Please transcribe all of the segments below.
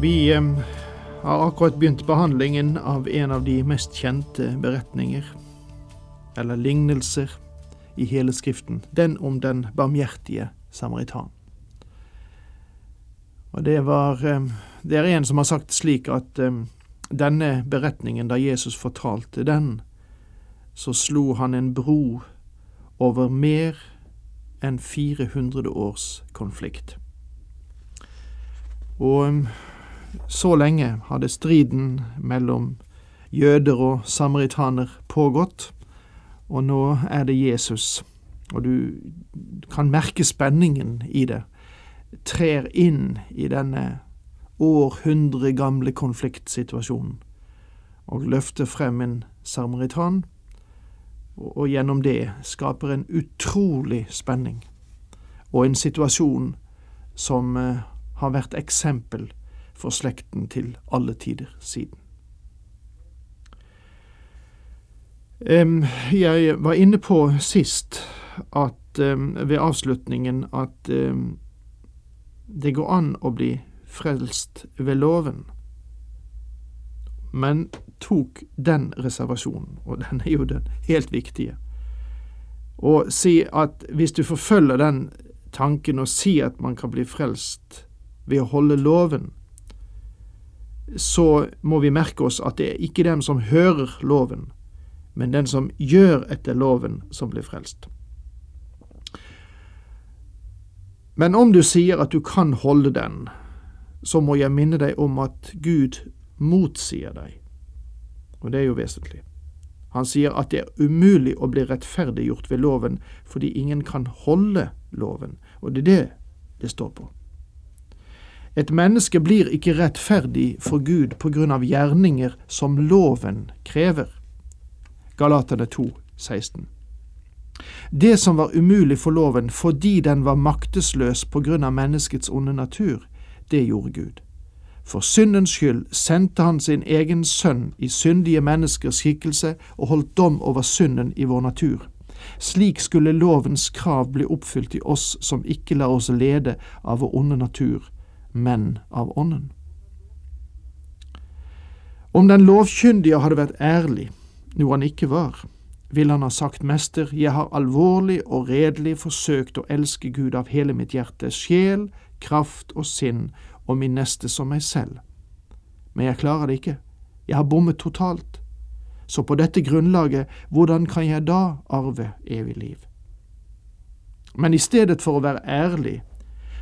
Vi har akkurat begynt behandlingen av en av de mest kjente beretninger, eller lignelser, i hele Skriften, den om den barmhjertige samaritan. Og det var Det er en som har sagt slik at denne beretningen, da Jesus fortalte den, så slo han en bro over mer enn 400 års konflikt. Og så lenge hadde striden mellom jøder og samaritaner pågått, og nå er det Jesus, og du kan merke spenningen i det, trer inn i denne århundre gamle konfliktsituasjonen, og løfter frem en samaritan, og, gjennom det skaper en utrolig spenning, og en situasjon som eh, har vært eksempel for slekten til alle tider siden. Jeg var inne på sist at ved avslutningen at det går an å bli frelst ved loven, men tok den reservasjonen, og den er jo den helt viktige, og si at hvis du forfølger den tanken og sier at man kan bli frelst ved å holde loven, så må vi merke oss at det er ikke dem som hører loven, men den som gjør etter loven, som blir frelst. Men om du sier at du kan holde den, så må jeg minne deg om at Gud motsier deg, og det er jo vesentlig. Han sier at det er umulig å bli rettferdiggjort ved loven fordi ingen kan holde loven, og det er det det står på. Et menneske blir ikke rettferdig for Gud på grunn av gjerninger som loven krever. Galaterne 2, 16. Det som var umulig for loven fordi den var maktesløs på grunn av menneskets onde natur, det gjorde Gud. For syndens skyld sendte han sin egen sønn i syndige menneskers skikkelse og holdt dom over synden i vår natur. Slik skulle lovens krav bli oppfylt i oss som ikke lar oss lede av vår onde natur, men av Ånden. Om den lovkyndige hadde vært ærlig, noe han ikke var, ville han ha sagt, Mester, jeg har alvorlig og redelig forsøkt å elske Gud av hele mitt hjerte, sjel, kraft og sinn, og min neste som meg selv. Men jeg klarer det ikke, jeg har bommet totalt. Så på dette grunnlaget, hvordan kan jeg da arve evig liv? Men i stedet for å være ærlig,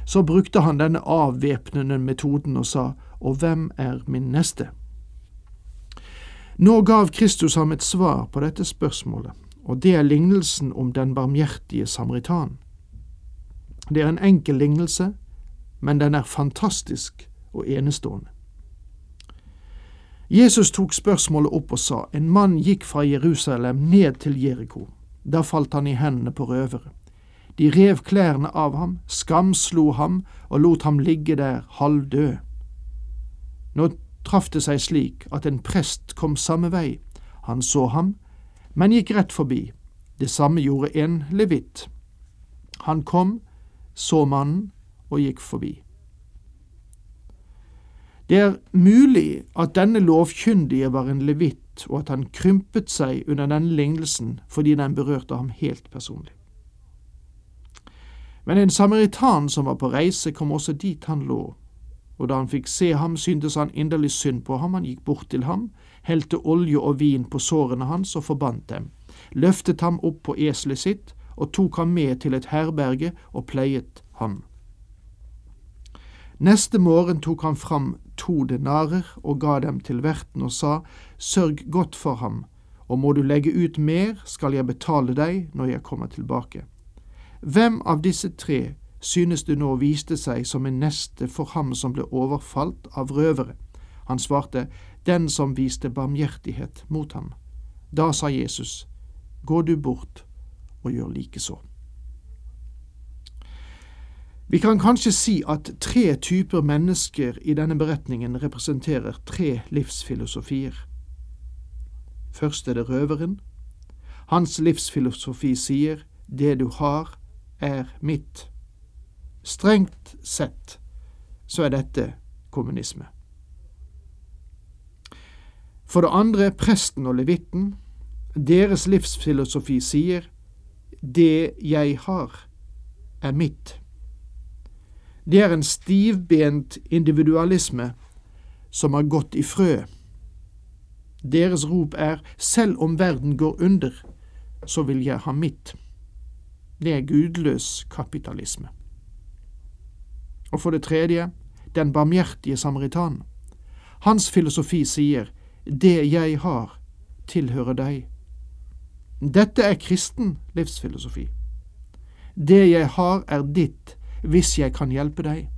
så brukte han denne avvæpnende metoden og sa, Og hvem er min neste? Nå gav Kristus ham et svar på dette spørsmålet, og det er lignelsen om den barmhjertige samaritan. Det er en enkel lignelse, men den er fantastisk og enestående. Jesus tok spørsmålet opp og sa, En mann gikk fra Jerusalem ned til Jeriko. Da falt han i hendene på røvere. De rev klærne av ham, skamslo ham og lot ham ligge der halvdød. Nå traff det seg slik at en prest kom samme vei. Han så ham, men gikk rett forbi. Det samme gjorde en levitt. Han kom, så mannen og gikk forbi. Det er mulig at denne lovkyndige var en levitt, og at han krympet seg under denne lignelsen fordi den berørte ham helt personlig. Men en samaritan som var på reise, kom også dit han lå, og da han fikk se ham, syntes han inderlig synd på ham, han gikk bort til ham, helte olje og vin på sårene hans og forbandt dem, løftet ham opp på eselet sitt og tok ham med til et herberge og pleiet ham. Neste morgen tok han fram to denarer og ga dem til verten og sa, Sørg godt for ham, og må du legge ut mer, skal jeg betale deg når jeg kommer tilbake. Hvem av disse tre synes du nå viste seg som en neste for ham som ble overfalt av røvere. Han svarte, Den som viste barmhjertighet mot ham. Da sa Jesus, Gå du bort og gjør likeså. Vi kan kanskje si at tre typer mennesker i denne beretningen representerer tre livsfilosofier. Først er det røveren. Hans livsfilosofi sier det du har, er mitt. Strengt sett så er dette kommunisme. For det andre presten og levitten. Deres livsfilosofi sier det jeg har, er mitt. Det er en stivbent individualisme som har gått i frø. Deres rop er selv om verden går under, så vil jeg ha mitt. Det er gudløs kapitalisme. Og for det tredje, den barmhjertige samaritan. Hans filosofi sier det jeg har, tilhører deg. Dette er kristen livsfilosofi. Det jeg har, er ditt hvis jeg kan hjelpe deg.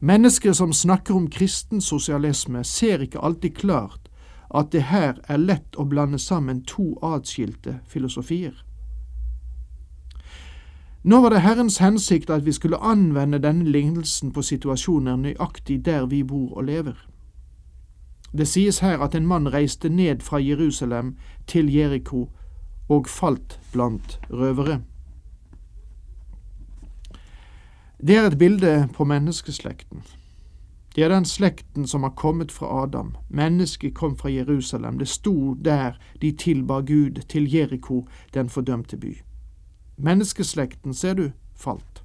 Mennesker som snakker om kristen sosialisme, ser ikke alltid klart at det her er lett å blande sammen to atskilte filosofier. Nå var det Herrens hensikt at vi skulle anvende denne lignelsen på situasjoner nøyaktig der vi bor og lever. Det sies her at en mann reiste ned fra Jerusalem til Jeriko og falt blant røvere. Det er et bilde på menneskeslekten. Det er den slekten som har kommet fra Adam. Mennesket kom fra Jerusalem. Det sto der de tilbar Gud, til Jeriko, den fordømte by. Menneskeslekten, ser du, falt.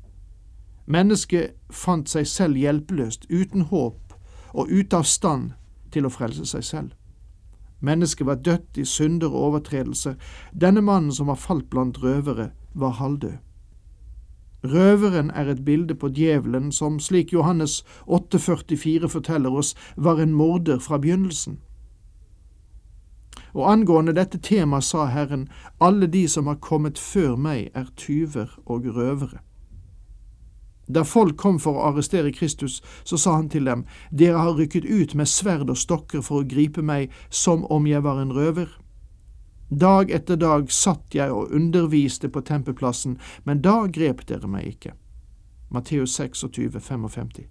Mennesket fant seg selv hjelpeløst, uten håp og ute av stand til å frelse seg selv. Mennesket var dødt i synder og overtredelser. Denne mannen som var falt blant røvere, var halvdød. Røveren er et bilde på djevelen som, slik Johannes 8,44 forteller oss, var en morder fra begynnelsen. Og angående dette temaet sa Herren, alle de som har kommet før meg er tyver og røvere. Da folk kom for å arrestere Kristus, så sa han til dem, Dere har rykket ut med sverd og stokker for å gripe meg som om jeg var en røver. Dag etter dag satt jeg og underviste på tempelplassen, men da grep dere meg ikke. Matteus 26, 55.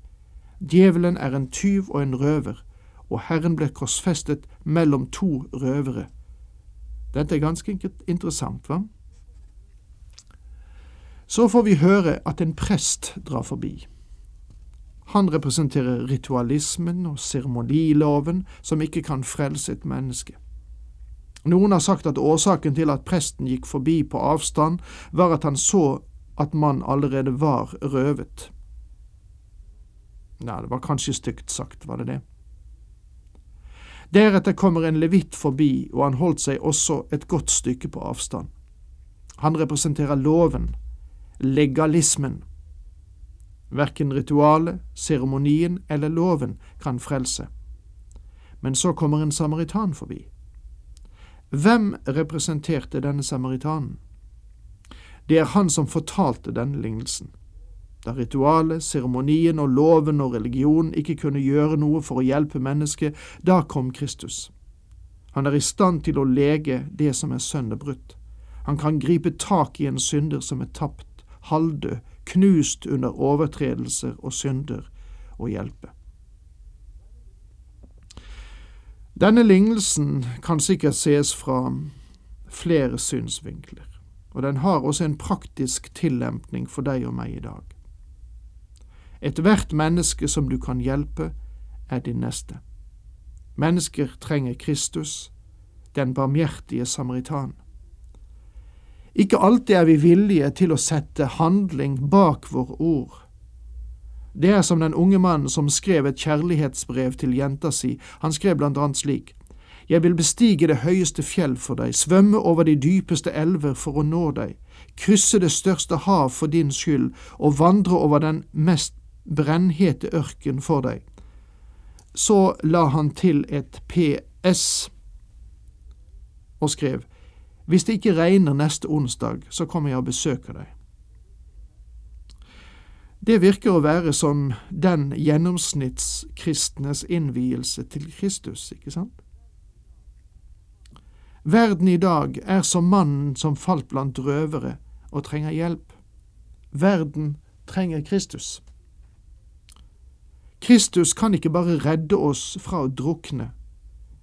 Djevelen er en tyv og en røver, og Herren ble korsfestet mellom to røvere. Dette er ganske interessant, hva? Så får vi høre at en prest drar forbi. Han representerer ritualismen og seremoniloven som ikke kan frelse et menneske. Noen har sagt at årsaken til at presten gikk forbi på avstand, var at han så at man allerede var røvet. Nei, det var kanskje stygt sagt, var det det? Deretter kommer en levitt forbi, og han holdt seg også et godt stykke på avstand. Han representerer loven, legalismen. Verken ritualet, seremonien eller loven kan frelse. Men så kommer en samaritan forbi. Hvem representerte denne samaritanen? Det er han som fortalte denne lignelsen. Da ritualet, seremonien og loven og religionen ikke kunne gjøre noe for å hjelpe mennesket, da kom Kristus. Han er i stand til å lege det som er sønderbrutt. Han kan gripe tak i en synder som er tapt, halvdød, knust under overtredelser og synder, og hjelpe. Denne lignelsen kan sikkert ses fra flere synsvinkler, og den har også en praktisk tillempning for deg og meg i dag. Ethvert menneske som du kan hjelpe, er din neste. Mennesker trenger Kristus, den barmhjertige samaritan. Ikke alltid er vi villige til å sette handling bak våre ord, det er som den unge mannen som skrev et kjærlighetsbrev til jenta si. Han skrev blant annet slik. Jeg vil bestige det høyeste fjell for deg, svømme over de dypeste elver for å nå deg, krysse det største hav for din skyld og vandre over den mest brennhete ørken for deg. Så la han til et PS og skrev, Hvis det ikke regner neste onsdag, så kommer jeg og besøker deg. Det virker å være som den gjennomsnittskristnes innvielse til Kristus, ikke sant? Verden i dag er som mannen som falt blant røvere og trenger hjelp. Verden trenger Kristus. Kristus kan ikke bare redde oss fra å drukne,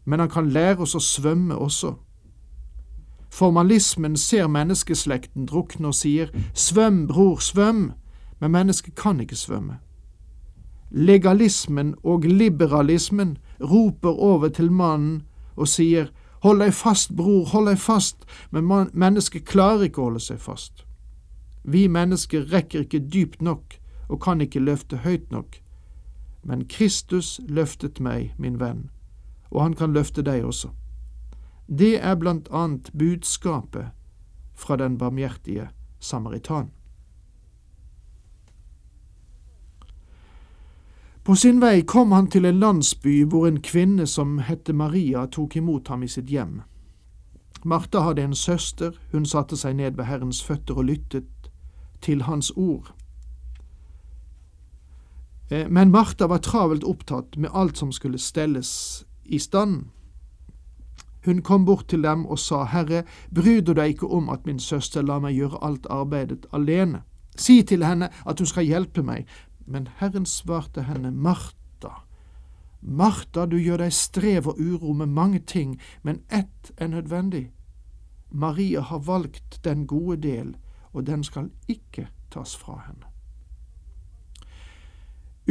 men han kan lære oss å svømme også. Formalismen ser menneskeslekten drukne og sier svøm, bror, svøm, men mennesket kan ikke svømme. Legalismen og liberalismen roper over til mannen og sier hold deg fast, bror, hold deg fast, men mennesket klarer ikke å holde seg fast. Vi mennesker rekker ikke dypt nok og kan ikke løfte høyt nok. Men Kristus løftet meg, min venn, og han kan løfte deg også. Det er blant annet budskapet fra den barmhjertige samaritan. På sin vei kom han til en landsby hvor en kvinne som hette Maria, tok imot ham i sitt hjem. Martha hadde en søster, hun satte seg ned ved Herrens føtter og lyttet til hans ord. Eh, men Martha var travelt opptatt med alt som skulle stelles i stand. Hun kom bort til dem og sa, Herre, bryr du deg ikke om at min søster lar meg gjøre alt arbeidet alene? Si til henne at hun skal hjelpe meg. Men Herren svarte henne, Martha, Martha, du gjør deg strev og uro med mange ting, men ett er nødvendig. Maria har valgt den gode del, og den skal ikke tas fra henne.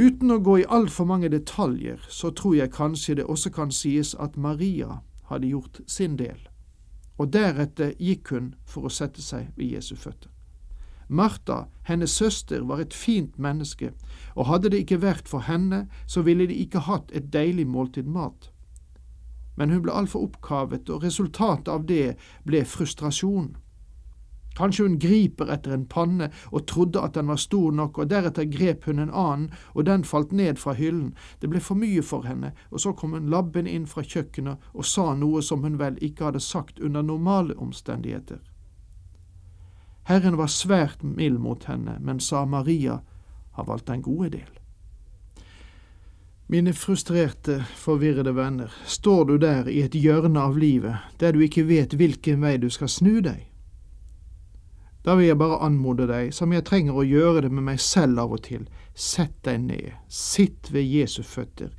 Uten å gå i altfor mange detaljer, så tror jeg kanskje det også kan sies at Maria hadde gjort sin del, og deretter gikk hun for å sette seg ved Jesu føtter. Martha, hennes søster, var et fint menneske, og hadde det ikke vært for henne, så ville de ikke hatt et deilig måltid mat. Men hun ble altfor oppkavet, og resultatet av det ble frustrasjon. Kanskje hun griper etter en panne og trodde at den var stor nok, og deretter grep hun en annen, og den falt ned fra hyllen. Det ble for mye for henne, og så kom hun labben inn fra kjøkkenet og sa noe som hun vel ikke hadde sagt under normale omstendigheter. Herren var svært mild mot henne, men sa Maria har valgt den gode del. Mine frustrerte, forvirrede venner, står du der i et hjørne av livet der du ikke vet hvilken vei du skal snu deg? Da vil jeg bare anmode deg, som jeg trenger å gjøre det med meg selv av og til, sett deg ned, sitt ved Jesu føtter,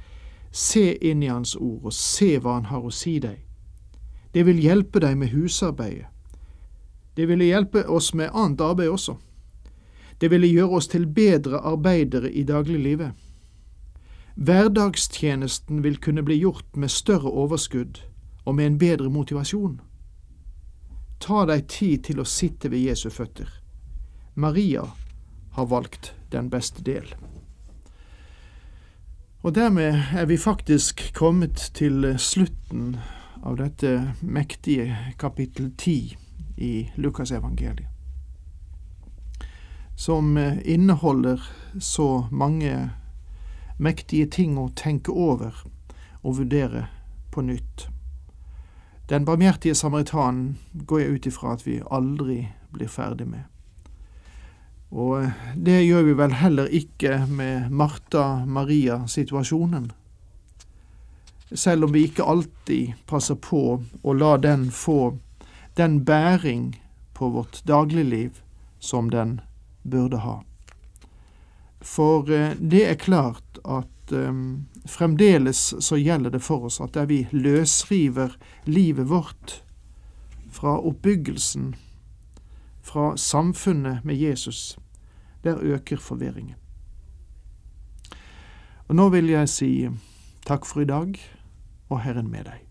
se inn i Hans ord og se hva Han har å si deg. Det vil hjelpe deg med husarbeidet. Det ville hjelpe oss med annet arbeid også. Det ville gjøre oss til bedre arbeidere i dagliglivet. Hverdagstjenesten vil kunne bli gjort med større overskudd og med en bedre motivasjon. Ta deg tid til å sitte ved Jesu føtter. Maria har valgt den beste del. Og dermed er vi faktisk kommet til slutten av dette mektige kapittel ti i Lukasevangeliet, som inneholder så mange mektige ting å tenke over og vurdere på nytt. Den barmhjertige samaritanen går jeg ut ifra at vi aldri blir ferdig med. Og det gjør vi vel heller ikke med Martha-Maria-situasjonen. Selv om vi ikke alltid passer på å la den få den bæring på vårt dagligliv som den burde ha. For eh, det er klart at um, fremdeles så gjelder det for oss at der vi løsriver livet vårt fra oppbyggelsen, fra samfunnet med Jesus, der øker forvirringen. Og nå vil jeg si takk for i dag, og Herren med deg.